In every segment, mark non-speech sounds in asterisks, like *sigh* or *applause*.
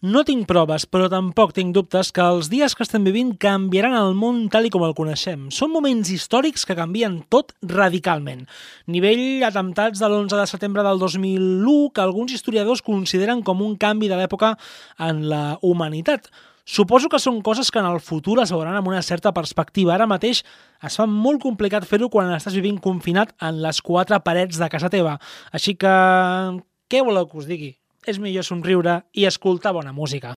No tinc proves, però tampoc tinc dubtes que els dies que estem vivint canviaran el món tal i com el coneixem. Són moments històrics que canvien tot radicalment. Nivell atemptats de l'11 de setembre del 2001 que alguns historiadors consideren com un canvi de l'època en la humanitat. Suposo que són coses que en el futur es veuran amb una certa perspectiva. Ara mateix es fa molt complicat fer-ho quan estàs vivint confinat en les quatre parets de casa teva. Així que... Què voleu que us digui? És millor somriure i escoltar bona música.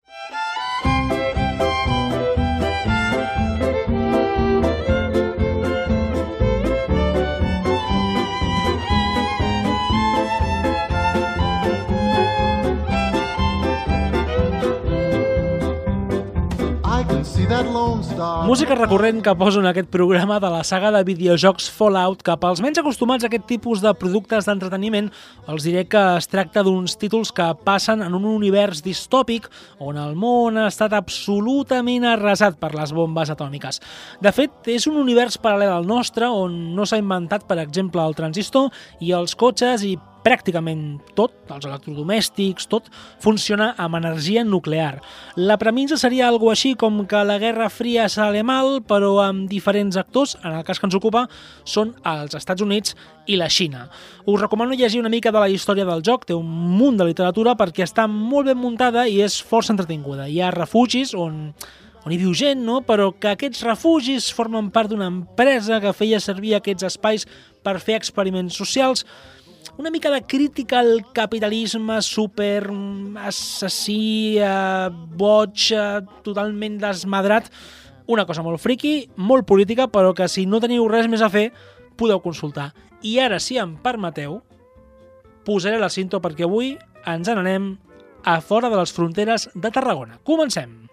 Música recurrent que poso en aquest programa de la saga de videojocs Fallout que pels menys acostumats a aquest tipus de productes d'entreteniment els diré que es tracta d'uns títols que passen en un univers distòpic on el món ha estat absolutament arrasat per les bombes atòmiques. De fet, és un univers paral·lel al nostre on no s'ha inventat, per exemple, el transistor i els cotxes i pràcticament tot, els electrodomèstics, tot, funciona amb energia nuclear. La premissa seria algo així com que la Guerra Fria sale mal, però amb diferents actors, en el cas que ens ocupa, són els Estats Units i la Xina. Us recomano llegir una mica de la història del joc, té un munt de literatura perquè està molt ben muntada i és força entretinguda. Hi ha refugis on on hi viu gent, no? però que aquests refugis formen part d'una empresa que feia servir aquests espais per fer experiments socials una mica de crítica al capitalisme super assassí, eh, boig, eh, totalment desmadrat. Una cosa molt friqui, molt política, però que si no teniu res més a fer, podeu consultar. I ara, si em permeteu, posaré la cinta perquè avui ens n'anem a fora de les fronteres de Tarragona. Comencem!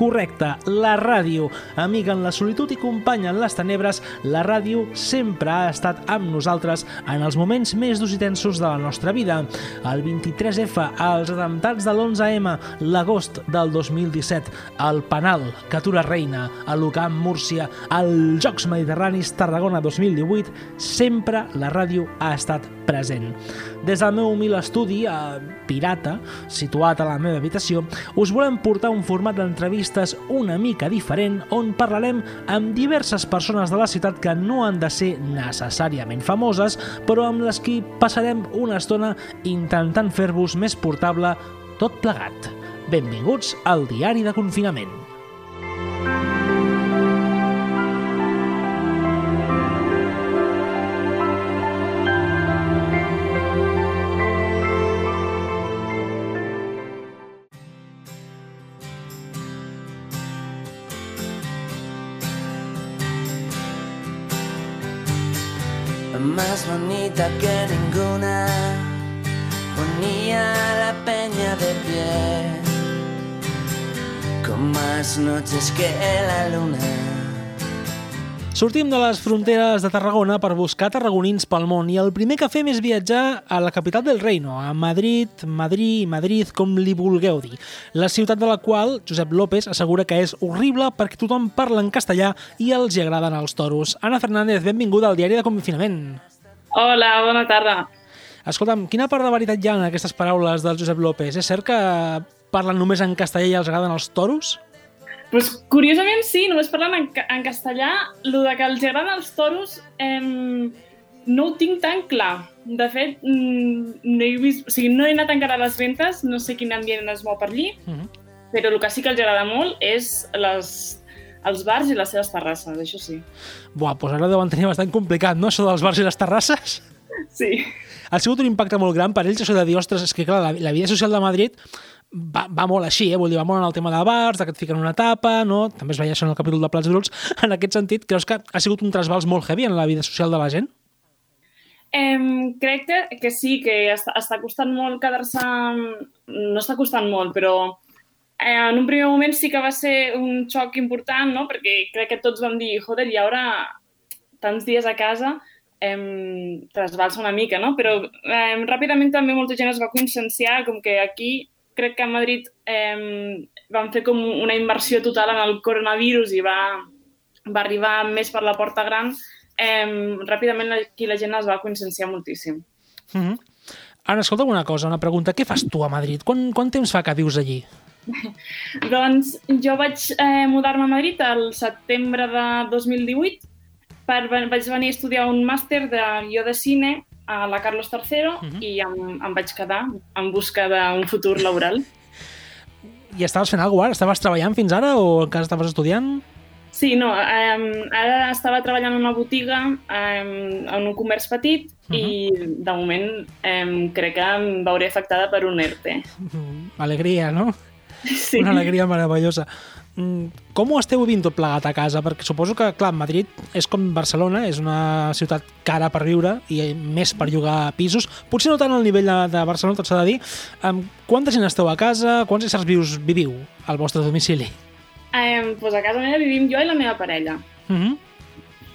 Correcte, la ràdio. Amiga en la solitud i companya en les tenebres, la ràdio sempre ha estat amb nosaltres en els moments més durs i tensos de la nostra vida. El 23F, els atemptats de l'11M, l'agost del 2017, el Penal, Catura Reina, el l'UCAM Múrcia, els Jocs Mediterranis Tarragona 2018, sempre la ràdio ha estat present. Des del meu humil estudi, a Pirata, situat a la meva habitació, us volem portar un format d'entrevistes una mica diferent on parlarem amb diverses persones de la ciutat que no han de ser necessàriament famoses, però amb les qui passarem una estona intentant fer-vos més portable tot plegat. Benvinguts al Diari de Confinament. Más bonita que ninguna, ponía la peña de pie, con más noches que la luna. Sortim de les fronteres de Tarragona per buscar tarragonins pel món i el primer que fem és viatjar a la capital del reino, a Madrid, Madrid, Madrid, com li vulgueu dir. La ciutat de la qual Josep López assegura que és horrible perquè tothom parla en castellà i els hi agraden els toros. Ana Fernández, benvinguda al diari de confinament. Hola, bona tarda. Escolta'm, quina part de veritat hi ha en aquestes paraules del Josep López? És cert que parlen només en castellà i els agraden els toros? Pues, curiosament sí, només parlen en, en castellà. Lo de que els agraden els toros eh, no ho tinc tan clar. De fet, mm, no he, vist, o sigui, no he anat encara a les ventes, no sé quin ambient es mou per allí, uh -huh. però el que sí que els agrada molt és les, els bars i les seves terrasses, això sí. Buah, doncs ara deuen tenir bastant complicat, no, això dels bars i les terrasses? Sí. Ha sigut un impacte molt gran per ells, això de dir, ostres, és que clar, la, la vida social de Madrid va, va molt així, eh? Vull dir, va molt en el tema de bars, de que et fiquen una tapa, no? També es veia això en el capítol de Plats Bruts. *laughs* En aquest sentit, creus que ha sigut un trasbals molt heavy en la vida social de la gent? Um, crec que, que sí, que està, està costant molt quedar-se... No està costant molt, però en un primer moment sí que va ser un xoc important, no? perquè crec que tots vam dir, joder, i ara tants dies a casa eh, trasbalsa una mica, no? Però eh, ràpidament també molta gent es va conscienciar com que aquí crec que a Madrid eh, van fer com una immersió total en el coronavirus i va, va arribar més per la porta gran, eh, ràpidament aquí la gent es va conscienciar moltíssim. Mm -hmm. Ara, escolta una cosa, una pregunta. Què fas tu a Madrid? Quant, quant temps fa que vius allí? *laughs* doncs jo vaig eh, mudar-me a Madrid al setembre de 2018 per, vaig venir a estudiar un màster de guió de cine a la Carlos III uh -huh. i em, em vaig quedar en busca d'un futur laboral. *laughs* I estaves fent alguna cosa? Estaves treballant fins ara o encara estaves estudiant? Sí, no, um, ara estava treballant en una botiga, um, en un comerç petit, uh -huh. i de moment um, crec que em veuré afectada per un ERTE. *laughs* Alegria, no? *laughs* Sí. Una alegria meravellosa. Mm, com ho esteu vivint tot plegat a casa? Perquè suposo que, clar, Madrid és com Barcelona, és una ciutat cara per viure i més per llogar pisos. Potser no tant al nivell de, Barcelona, tot s'ha de dir. Quanta gent esteu a casa? Quants éssers vius viviu al vostre domicili? Um, pues a casa meva vivim jo i la meva parella. Uh -huh.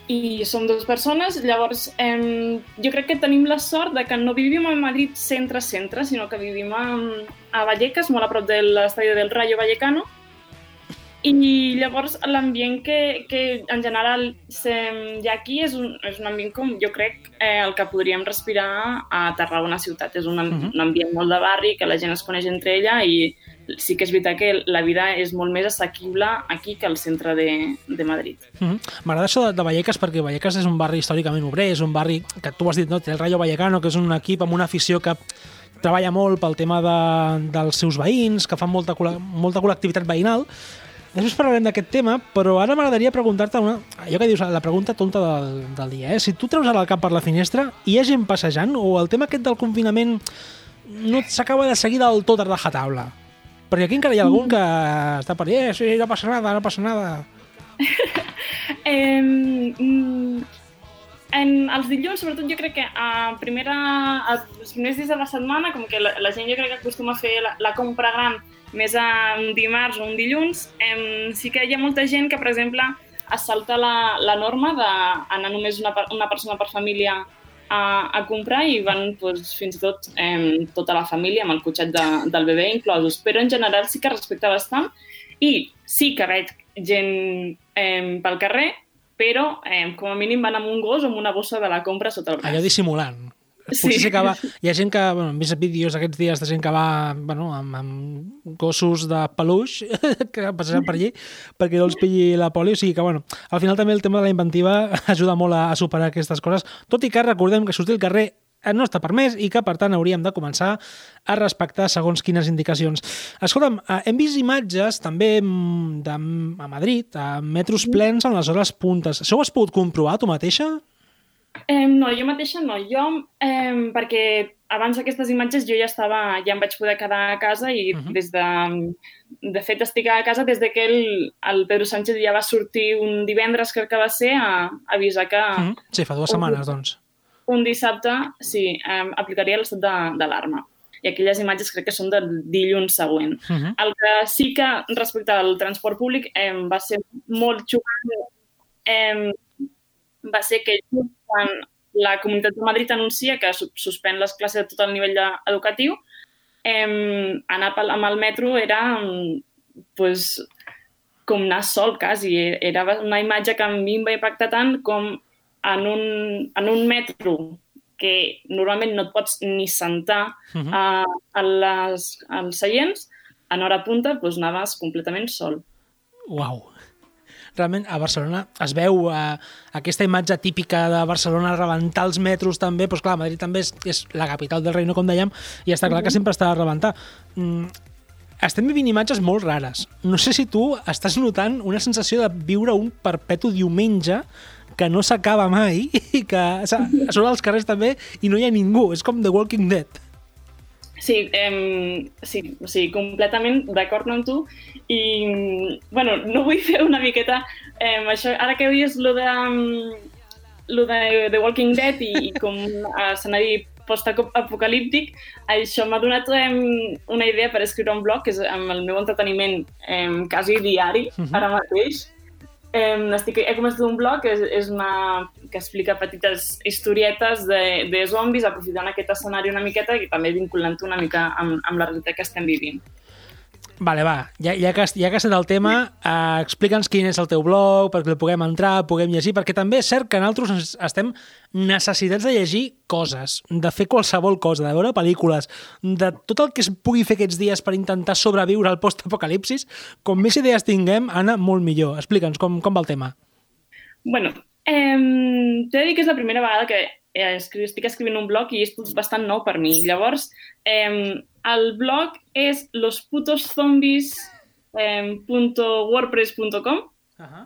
I som dues persones, llavors um, jo crec que tenim la sort de que no vivim a Madrid centre-centre, sinó que vivim a, a Vallecas, molt a prop de l'estadi del Rayo Vallecano, i llavors l'ambient que, que en general hi ha aquí és un, és un ambient com jo crec eh, el que podríem respirar a Tarragona ciutat. És un, uh -huh. un ambient molt de barri, que la gent es coneix entre ella i sí que és veritat que la vida és molt més assequible aquí que al centre de, de Madrid. -huh. M'agrada això de, de Vallecas perquè Vallecas és un barri històricament obrer, és un barri que tu has dit, no? té el Rayo Vallecano, que és un equip amb una afició que treballa molt pel tema de, dels seus veïns, que fan molta, molta col·lectivitat veïnal, Després parlarem d'aquest tema, però ara m'agradaria preguntar-te una... allò que dius, la pregunta tonta del, del dia, eh? Si tu treus ara el cap per la finestra, hi ha gent passejant o el tema aquest del confinament no s'acaba de seguir del tot a rajatabla? Perquè aquí encara hi ha algun que està per allà, eh, sí, no passa nada, no passa nada. *laughs* eh, en els dilluns, sobretot jo crec que a primera, els primers dies de la setmana, com que la, la gent jo crec que acostuma a fer la, la compra gran més a un dimarts o un dilluns, em, sí que hi ha molta gent que, per exemple, es salta la, la norma d'anar només una, una persona per família a, a comprar i van doncs, fins i tot em, tota la família amb el cotxet de, del bebè inclosos. Però en general sí que respecta bastant i sí que veig gent em, pel carrer, però em, com a mínim van amb un gos o amb una bossa de la compra sota el braç. Allò dissimulant. Potser sí. que va... Hi ha gent que, bueno, hem vist vídeos aquests dies de gent que va bueno, amb, amb gossos de peluix *laughs* que passaran per allí perquè no els pilli la poli, o sigui que, bueno, al final també el tema de la inventiva *laughs* ajuda molt a, a superar aquestes coses, tot i que recordem que sortir al carrer no està permès i que, per tant, hauríem de començar a respectar segons quines indicacions. Escolta'm, eh, hem vist imatges també mm, de, a Madrid, a metros plens en les hores puntes. Això ho has pogut comprovar tu mateixa? Eh, no, jo mateixa no. Jo, eh, perquè abans d'aquestes imatges jo ja estava, ja em vaig poder quedar a casa i uh -huh. des de... De fet, estic a casa des de que el, el Pedro Sánchez ja va sortir un divendres, crec que va ser, a, a avisar que... Uh -huh. Sí, fa dues setmanes, doncs. Un dissabte, sí, eh, aplicaria l'estat d'alarma. I aquelles imatges crec que són del dilluns següent. Uh -huh. El que sí que, respecte al transport públic, eh, va ser molt xocant eh, va ser que quan la Comunitat de Madrid anuncia que suspèn les classes de tot el nivell educatiu, eh, anar amb el metro era pues, com anar sol, quasi. Era una imatge que a mi em va impactar tant com en un, en un metro que normalment no et pots ni sentar uh -huh. a, a les, als seients, en hora punta doncs anaves completament sol. Uau! realment a Barcelona es veu eh, aquesta imatge típica de Barcelona rebentar els metros també, però clar, Madrid també és, és la capital del reino, com dèiem, i està clar que sempre està a rebentar. Mm, estem vivint imatges molt rares. No sé si tu estàs notant una sensació de viure un perpetu diumenge que no s'acaba mai i que són als carrers també i no hi ha ningú. És com The Walking Dead. Sí, eh, sí, sí, completament d'acord amb tu. I, bueno, no vull fer una miqueta... Eh, això, ara que dius lo de, lo de The Walking Dead i, i com eh, dit post-apocalíptic, això m'ha donat um, una idea per escriure un blog, que és amb el meu entreteniment um, quasi diari, uh -huh. ara mateix. Um, estic, he començat un blog que és, és una, que explica petites historietes de, de zombis, aprofitant aquest escenari una miqueta i també vinculant una mica amb, amb la realitat que estem vivint. Vale, va, ja, ja, que, ja que has el tema, eh, explica'ns quin és el teu blog, perquè el puguem entrar, puguem llegir, perquè també és cert que nosaltres estem necessitats de llegir coses, de fer qualsevol cosa, de veure pel·lícules, de tot el que es pugui fer aquests dies per intentar sobreviure al post-apocalipsis, com més idees tinguem, Anna, molt millor. Explica'ns com, com va el tema. Bueno, eh, t'he de dir que és la primera vegada que eh, estic escrivint un blog i és bastant nou per mi. Llavors, eh, el blog és losputoszombis.wordpress.com eh, uh -huh.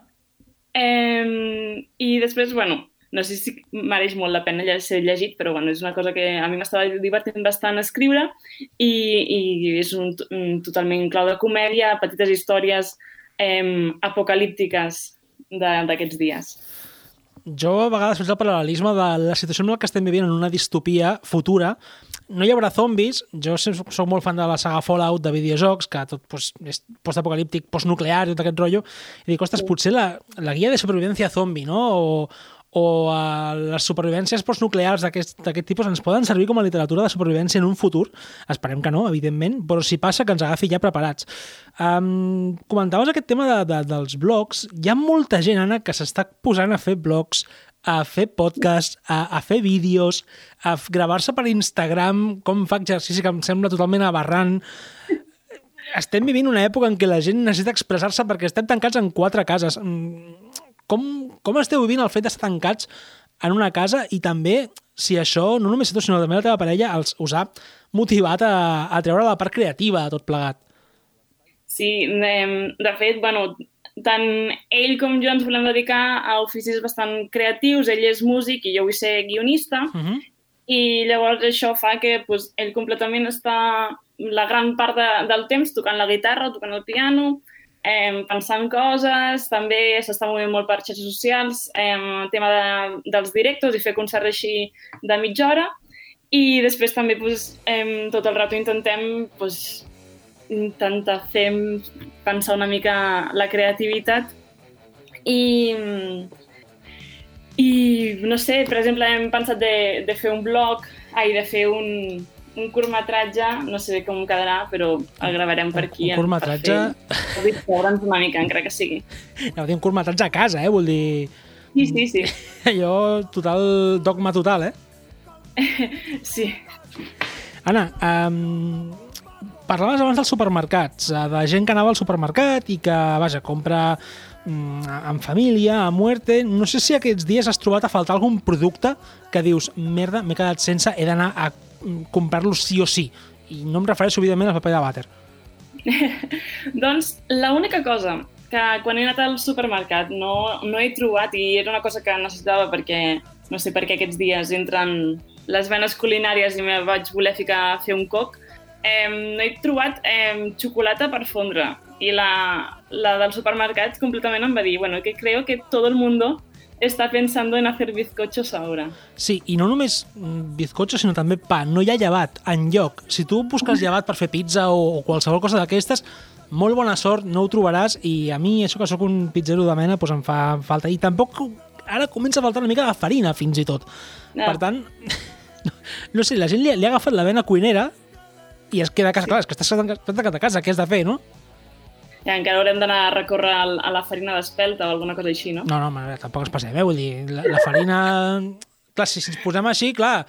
eh, i després, bueno, no sé si mereix molt la pena ser llegit, però bueno, és una cosa que a mi m'estava divertint bastant escriure i, i és un, un totalment clau de comèdia, petites històries eh, apocalíptiques d'aquests dies jo a vegades faig el paral·lelisme de la situació en la que estem vivint en una distopia futura. No hi haurà zombis, jo soc molt fan de la saga Fallout de videojocs, que tot pues, és postapocalíptic, postnuclear i tot aquest rotllo, i dic, ostres, potser la, la guia de supervivència zombi, no? O, o a les supervivències postnuclears d'aquest tipus ens poden servir com a literatura de supervivència en un futur. Esperem que no, evidentment, però si passa que ens agafi ja preparats. Um, comentaves aquest tema de, de, dels blogs. Hi ha molta gent, Anna, que s'està posant a fer blogs, a fer podcast, a, a fer vídeos, a gravar-se per Instagram, com fa exercici que em sembla totalment aberrant. Estem vivint una època en què la gent necessita expressar-se perquè estem tancats en quatre cases com, com esteu vivint el fet d'estar tancats en una casa i també si això, no només tu, sinó també la teva parella, els, us ha motivat a, a treure la part creativa de tot plegat. Sí, de fet, bueno, tant ell com jo ens volem dedicar a oficis bastant creatius, ell és músic i jo vull ser guionista, uh -huh. i llavors això fa que pues, ell completament està la gran part de, del temps tocant la guitarra, tocant el piano, eh, pensant coses, també s'està movent molt per xarxes socials, eh, el tema de, dels directos i fer concerts així de mitja hora, i després també pues, eh, tot el rato intentem pues, intentar fer pensar una mica la creativitat i, i no sé, per exemple, hem pensat de, de fer un blog, ai, de fer un, un curtmetratge, no sé com quedarà, però el gravarem per aquí. Un curtmetratge... Per fer una mica, encara que sigui. Ja dir un curtmetratge a casa, eh? Vull dir... Sí, sí, sí. *laughs* Allò, total, dogma total, eh? *laughs* sí. Anna, um, parlaves abans dels supermercats, eh, de gent que anava al supermercat i que, vaja, compra mm, en família, a muerte... No sé si aquests dies has trobat a faltar algun producte que dius, merda, m'he quedat sense, he d'anar a comprar-los sí o sí. I no em refereixo, evidentment, al paper de vàter. *laughs* doncs l'única cosa que quan he anat al supermercat no, no he trobat, i era una cosa que necessitava perquè, no sé per què aquests dies entren les venes culinàries i me vaig voler ficar fer un coc, eh, no he trobat eh, xocolata per fondre. I la, la del supermercat completament em va dir, bueno, que creo que todo el mundo està pensando en hacer bizcochos ahora. Sí, i no només bizcochos, sinó també pa. No hi ha llevat en lloc. Si tu busques llevat per fer pizza o, o qualsevol cosa d'aquestes, molt bona sort, no ho trobaràs i a mi, això que sóc un pizzero de mena, doncs em fa falta. I tampoc ara comença a faltar una mica de farina, fins i tot. No. Per tant, *laughs* no, no sé, la gent li, li ha agafat la vena cuinera i es queda a casa. Sí. Clar, és que estàs tancat a casa, què has de fer, no? Ja, encara haurem d'anar a recórrer a la farina d'espelta o alguna cosa així, no? No, no, mare, tampoc es passem, eh? Vull dir, la, la farina... clar, si, si ens posem així, clar,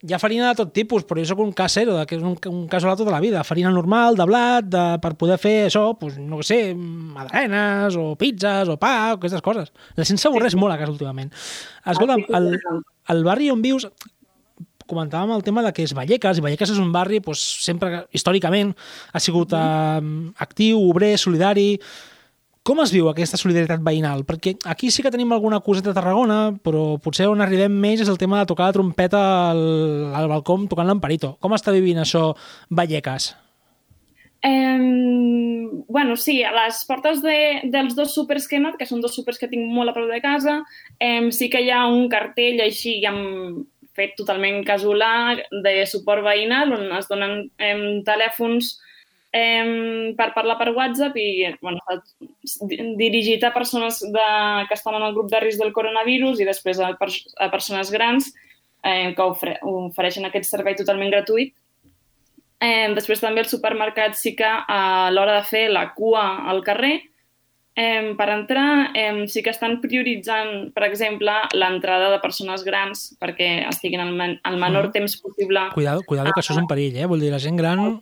hi ha farina de tot tipus, però jo sóc un casero, que és un, un casolà tota la vida. Farina normal, de blat, de, per poder fer això, pues, no sé, madrenes, o pizzas, o pa, o aquestes coses. La gent s'avorreix sí. molt a casa últimament. Escolta, ah, el, el barri on vius, comentàvem el tema de que és Vallecas, i Vallecas és un barri doncs, sempre, històricament, ha sigut eh, actiu, obrer, solidari... Com es viu aquesta solidaritat veïnal? Perquè aquí sí que tenim alguna coseta a Tarragona, però potser on arribem més és el tema de tocar la trompeta al, al balcó tocant l'emparito. Com està vivint això Vallecas? Eh, bueno, sí, a les portes de, dels dos súpers que he anat, que són dos súpers que tinc molt a prop de casa, eh, sí que hi ha un cartell així amb fet totalment casolà de suport veïnal on es donen em, telèfons em, per parlar per WhatsApp i bueno, dirigit a persones de, que estan en el grup de risc del coronavirus i després a, pers a persones grans eh, que ofre ofereixen aquest servei totalment gratuït. Eh, després també els supermercats sí que a l'hora de fer la cua al carrer Eh, per entrar, eh, sí que estan prioritzant, per exemple, l'entrada de persones grans perquè estiguin el, men menor Mhm. temps possible. Cuidado, cuidado, que això és un perill, eh? Vull dir, la gent gran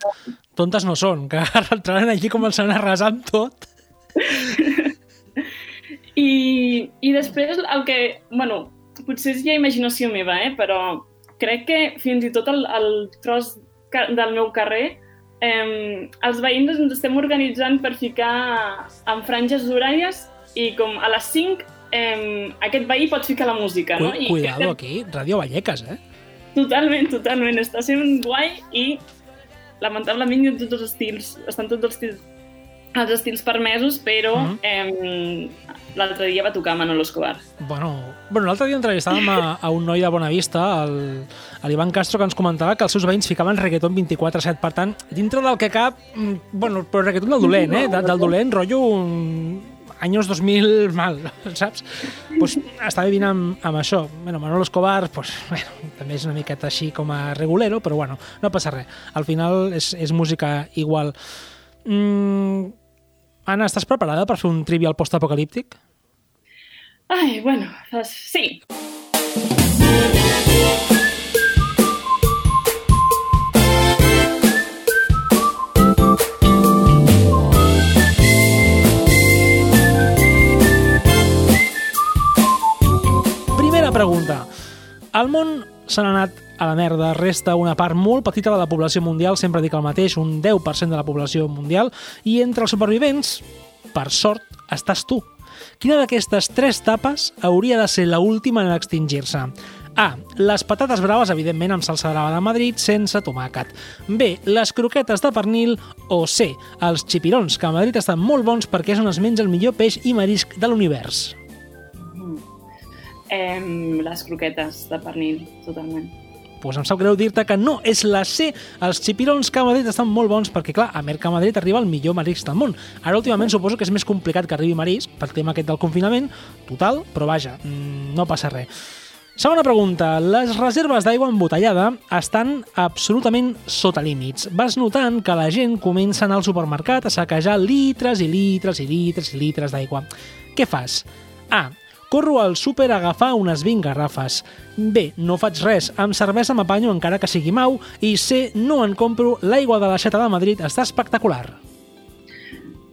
tontes no són, que *laughs* entraran allí com els han arrasat tot. *laughs* I, I després el que... Bueno, potser és ja imaginació meva, eh? però crec que fins i tot el, el tros del meu carrer eh, els veïns ens estem organitzant per ficar en franges horàries i com a les 5 eh, aquest veí pot ficar la música, no? I cuidado aquí, Radio Vallecas, eh? Totalment, totalment. Està sent guai i lamentablement hi ha tots els estils, estan tots els estils, els estils permesos, però Mhm. eh, l'altre dia va tocar Manolo Escobar. Bueno, bueno l'altre dia entrevistàvem a, a un noi de Bonavista, el, a l'Ivan Castro, que ens comentava que els seus veïns ficaven reggaeton 24-7. Per tant, dintre del que cap, mm, bueno, però reggaeton del dolent, eh? De, del dolent, rotllo un... anys 2000 mal, *laughs* saps? Pues està vivint amb, amb això. Bueno, Manolo Escobar, pues, bueno, també és una miqueta així com a regulero, però bueno, no passa res. Al final és, és música igual. Mm, Anna, estàs preparada per fer un trivial postapocalíptic? Ai, bueno, doncs sí. Primera pregunta. Al món n'ha anat a la merda, resta una part molt petita de la població mundial, sempre dic el mateix, un 10% de la població mundial, i entre els supervivents, per sort, estàs tu. Quina d'aquestes tres tapes hauria de ser la última en extingir-se? A. Les patates braves, evidentment, amb salsa brava de Madrid, sense tomàquet. B. Les croquetes de pernil. O C. Els xipirons, que a Madrid estan molt bons perquè és on es menja el millor peix i marisc de l'univers. Eh, les croquetes de pernil, totalment. pues em sap greu dir-te que no, és la C. Els xipirons que a Madrid estan molt bons perquè, clar, a Merca Madrid arriba el millor marisc del món. Ara, últimament, suposo que és més complicat que arribi marisc pel tema aquest del confinament, total, però vaja, mm, no passa res. Segona pregunta. Les reserves d'aigua embotellada estan absolutament sota límits. Vas notant que la gent comença a anar al supermercat a saquejar litres i litres i litres i litres d'aigua. Què fas? A. Corro al súper a agafar unes 20 garrafes. B. No faig res. Amb cervesa m'apanyo encara que sigui mau. I C. No en compro. L'aigua de la xeta de Madrid està espectacular.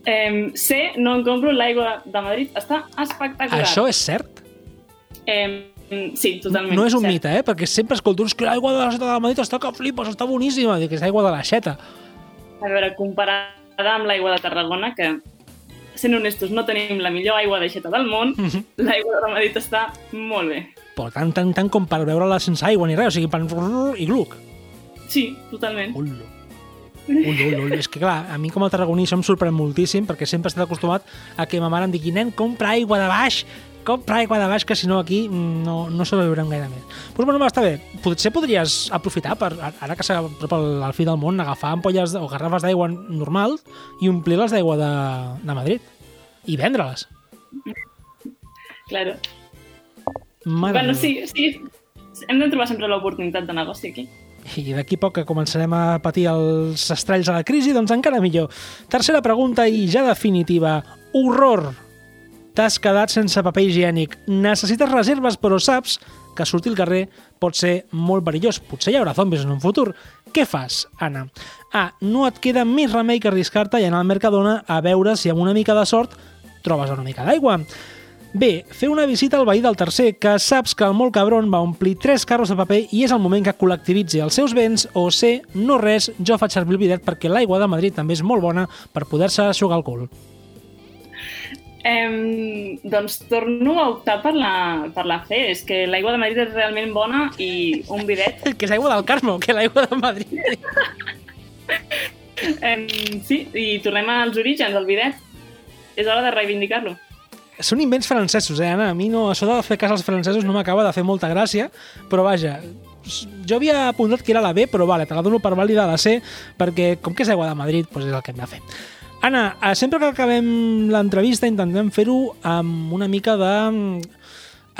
Eh, C, no en compro l'aigua de Madrid, està espectacular. Això és cert? Eh, sí, totalment. No és un cert. mite, eh? Perquè sempre escolto "És que l'aigua de la xeta de Madrid està que flipes, està boníssima. Dic que és aigua de la xeta. A veure, comparada amb l'aigua de Tarragona, que, sent honestos, no tenim la millor aigua d'aixeta del món, Mhm. l'aigua de Madrid està molt bé. Però tant, tant, tant com per veure-la sense aigua ni res, o sigui, per... i gluc. Sí, totalment. Ullo. Ullo, ullo, ullo. És que, clar, a mi com a tarragoní això em sorprèn moltíssim perquè sempre he estat acostumat a que ma mare em digui nen, compra aigua de baix, compra aigua de baix, que si no aquí mm, no, no sobreviurem gaire més. Doncs bueno, va, està bé. Potser podries aprofitar, per, ara que s'apropa al, fi del món, agafar ampolles o garrafes d'aigua normal i omplir-les d'aigua de, de Madrid i vendre-les. Claro. Mare bueno, sí, sí. Hem de trobar sempre l'oportunitat de negoci aquí. I d'aquí poc que començarem a patir els estralls de la crisi, doncs encara millor. Tercera pregunta i ja definitiva. Horror! T'has quedat sense paper higiènic. Necessites reserves, però saps que sortir al carrer pot ser molt perillós. Potser hi haurà zombis en un futur. Què fas, Anna? A. No et queda més remei que arriscar-te i anar al Mercadona a veure si amb una mica de sort trobes una mica d'aigua. B. Fer una visita al veí del tercer, que saps que el molt cabron va omplir tres carros de paper i és el moment que col·lectivitzi els seus béns, o C. No res, jo faig servir el bidet perquè l'aigua de Madrid també és molt bona per poder-se aixugar el cul. Eh, doncs torno a optar per la, per la C. És que l'aigua de Madrid és realment bona i un bidet... *laughs* Que és aigua del Carmo, que l'aigua de Madrid. *laughs* Eh, sí, i tornem als orígens, el bidet. És hora de reivindicar-lo. Són invents francesos, eh, Anna? A mi no, això de fer cas als francesos no m'acaba de fer molta gràcia, però vaja, jo havia apuntat que era la B, però vale, te la dono per vàlida la C, perquè com que és aigua de Madrid, doncs és el que hem de fer. Anna, eh, sempre que acabem l'entrevista intentem fer-ho amb una mica de mm,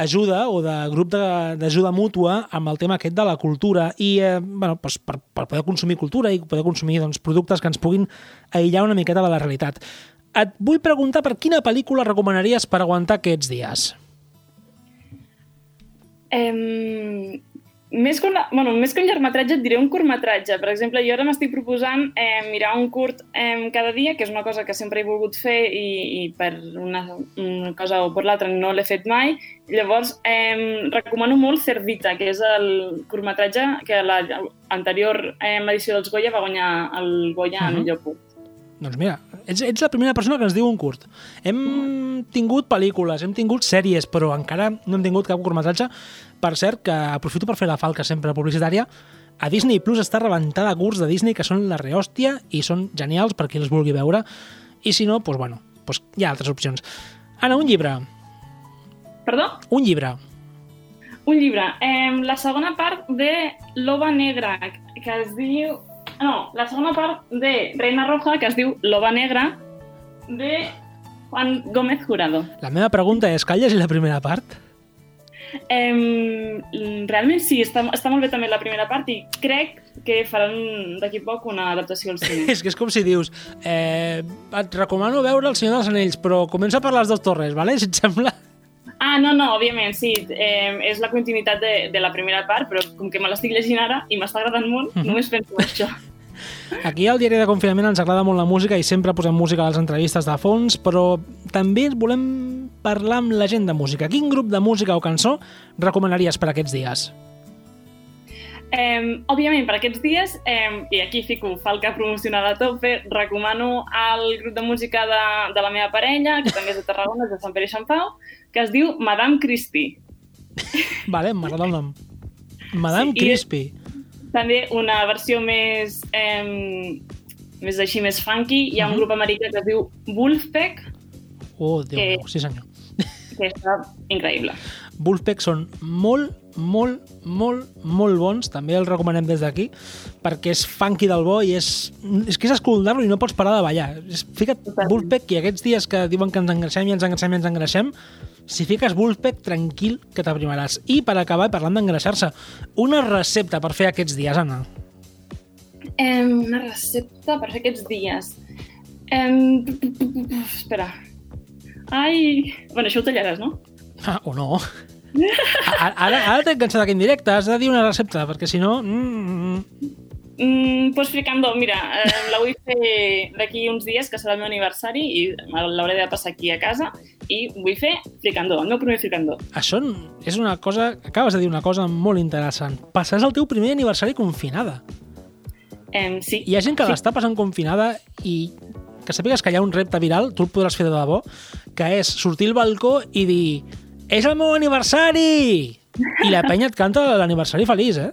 ajuda o de grup d'ajuda mútua amb el tema aquest de la cultura i eh, bueno, doncs per, per poder consumir cultura i poder consumir doncs, productes que ens puguin aïllar una miqueta de la realitat. Et vull preguntar per quina pel·lícula recomanaries per aguantar aquests dies? Em, més, que una, bueno, més que un llargmetratge et diré un curtmetratge. Per exemple, jo ara m'estic proposant eh, mirar un curt eh, cada dia, que és una cosa que sempre he volgut fer i, i per una, una cosa o per l'altra no l'he fet mai. Llavors, eh, recomano molt Cerdita, que és el curtmetratge que l'anterior eh, edició dels Goya va guanyar el Goya uh -huh. en Mhm. millor curt. Doncs mira, ets, ets la primera persona que ens diu un curt. Hem tingut pel·lícules, hem tingut sèries, però encara no hem tingut cap curtmetratge. Per cert, que aprofito per fer la falca sempre publicitària, a Disney Plus està rebentada de curts de Disney que són la rehòstia i són genials per qui els vulgui veure. I si no, doncs bueno, doncs hi ha altres opcions. Anna, un llibre. Perdó? Un llibre. Un llibre. Eh, la segona part de Loba Negra, que es diu... No, la segona part de Reina Roja, que es diu Loba Negra, de Juan Gómez Jurado. La meva pregunta és, cal llegir la primera part? Eh, realment sí, està, està molt bé també la primera part i crec que faran d'aquí poc una adaptació al cine. *laughs* És que és com si dius, eh, et recomano veure El Senyor dels Anells, però comença per les dues torres, vale? *laughs* si et sembla? Ah, no, no, òbviament, sí. Eh, és la continuïtat de, de la primera part, però com que me l'estic llegint ara i m'està agradant molt, Mhm. només penso en això. *laughs* Aquí al diari de confinament ens agrada molt la música i sempre posem música a les entrevistes de fons, però també volem parlar amb la gent de música. Quin grup de música o cançó recomanaries per aquests dies? Eh, òbviament, per aquests dies, eh, i aquí fico falca promocionada a tope, recomano el grup de música de, de la meva parella, que també és de Tarragona, és de Sant Pere i Sant Pau, que es diu Madame Christie. *laughs* Vale, m'agrada el nom. Madame Sí, Crispy. També una versió més, eh, més així, més funky, hi ha un Mhm. grup americà que es diu Wolfpack, Oh, Déu que- meu, sí senyor. Que està increïble. Wolfpack són molt, molt, molt, molt bons, també els recomanem des d'aquí, perquè és funky del bo i és, és que és escoltar-lo i no pots parar de ballar. Fica't Totalment. Wolfpack i aquests dies que diuen que ens engreixem i ens engreixem i ens engreixem, si fiques Wolfpack, tranquil, que t'aprimaràs. I per acabar, parlant d'engreixar-se, una recepta per fer aquests dies, Anna. Eh, una recepta per fer aquests dies. Eh, espera. Ai... Bueno, això ho tallaràs, no? Ah, o no. Ara, ara t'he cansat d'aquest directe, has de dir una recepta, perquè si no... Mm, mm. Pues fricando, mira, eh, la vull fer d'aquí uns dies, que serà el meu aniversari, i l'hauré de passar aquí a casa, i vull fer fricando, el meu primer fricando. Això és una cosa... Acabes de dir una cosa molt interessant. Passaràs el teu primer aniversari confinada. Eh, sí, Hi ha gent que Sí. l'està passant confinada i que sàpigues que hi ha un repte viral, tu el podràs fer de debò, que és sortir al balcó i dir és el meu aniversari! I la penya et canta l'aniversari feliç, eh?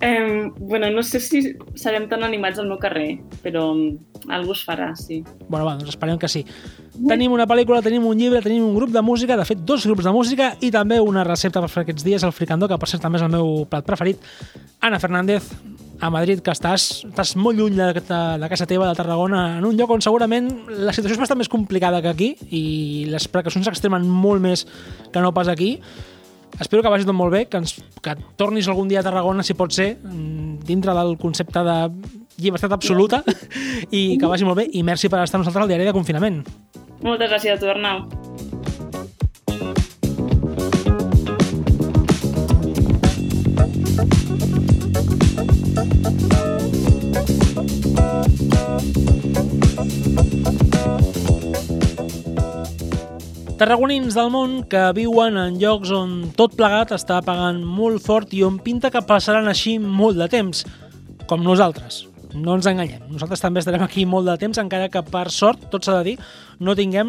eh, bueno, no sé si serem tan animats al meu carrer, però algú es farà, sí. Bueno, va, doncs esperem que sí. Tenim una pel·lícula, tenim un llibre, tenim un grup de música, de fet, dos grups de música i també una recepta per fer aquests dies, el fricandó, que per cert també és el meu plat preferit. Anna Fernández, a Madrid, que estàs, estàs molt lluny de, de, de casa teva, de Tarragona, en un lloc on segurament la situació és bastant més complicada que aquí i les precaucions s'extremen molt més que no pas aquí. Espero que vagi tot molt bé, que, ens, que tornis algun dia a Tarragona, si pot ser, mm, dintre del concepte de llibertat absoluta, *laughs* i que vagi molt bé, i merci per estar amb nosaltres al diari de confinament. Moltes gràcies a tu, Arnau. Tarragonins del món que viuen en llocs on tot plegat està pagant molt fort i on pinta que passaran així molt de temps, com nosaltres. No ens enganyem. Nosaltres també estarem aquí molt de temps, encara que per sort, tot s'ha de dir, no tinguem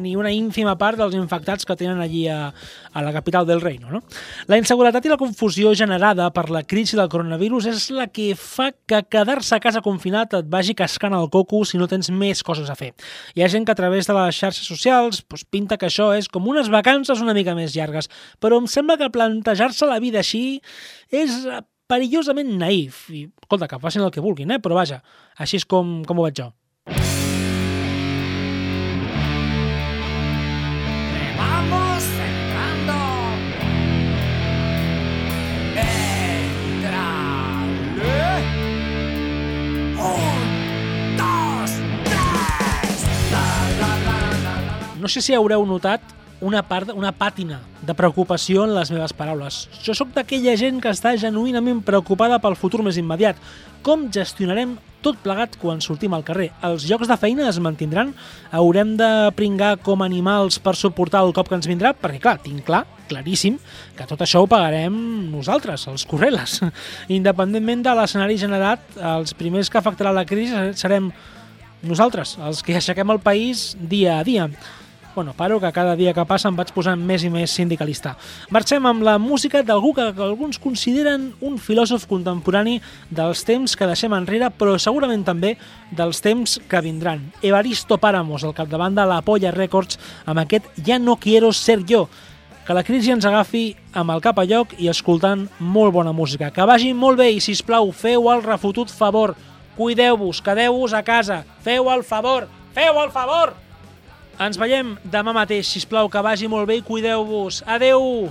ni una ínfima part dels infectats que tenen allí a, a la capital del reino. No? La inseguretat i la confusió generada per la crisi del coronavirus és la que fa que quedar-se a casa confinat et vagi cascant el coco si no tens més coses a fer. Hi ha gent que a través de les xarxes socials doncs, pinta que això és com unes vacances una mica més llargues, però em sembla que plantejar-se la vida així és perillosament naïf. I, escolta, que facin el que vulguin, eh? però vaja, així és com, com ho veig jo. No sé si haureu notat una part, una pàtina de preocupació en les meves paraules. Jo sóc d'aquella gent que està genuïnament preocupada pel futur més immediat. Com gestionarem tot plegat quan sortim al carrer? Els llocs de feina es mantindran? Haurem de pringar com animals per suportar el cop que ens vindrà? Perquè, clar, tinc clar, claríssim, que tot això ho pagarem nosaltres, els correles. *laughs* Independentment de l'escenari generat, els primers que afectarà la crisi serem nosaltres, els que aixequem el país dia a dia. Bueno, paro que cada dia que passa em vaig posant més i més sindicalista. Marxem amb la música d'algú que alguns consideren un filòsof contemporani dels temps que deixem enrere, però segurament també dels temps que vindran. Evaristo Páramos, al capdavant de la Polla Records, amb aquest Ja no quiero ser yo, que la crisi ens agafi amb el cap a lloc i escoltant molt bona música. Que vagi molt bé i, si us plau, feu el refotut favor. Cuideu-vos, quedeu-vos a casa. Feu el favor, feu el favor! Ens veiem demà mateix, si plau que vagi molt bé i cuideu-vos. Adeu!